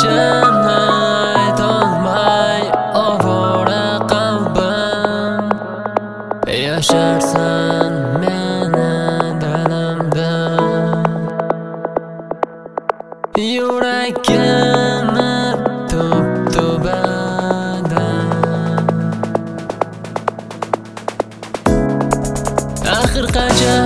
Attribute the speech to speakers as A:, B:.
A: jin aytolmay ovora qalbim yasharsan meni dalamda yuragimni tub tubada axir qachon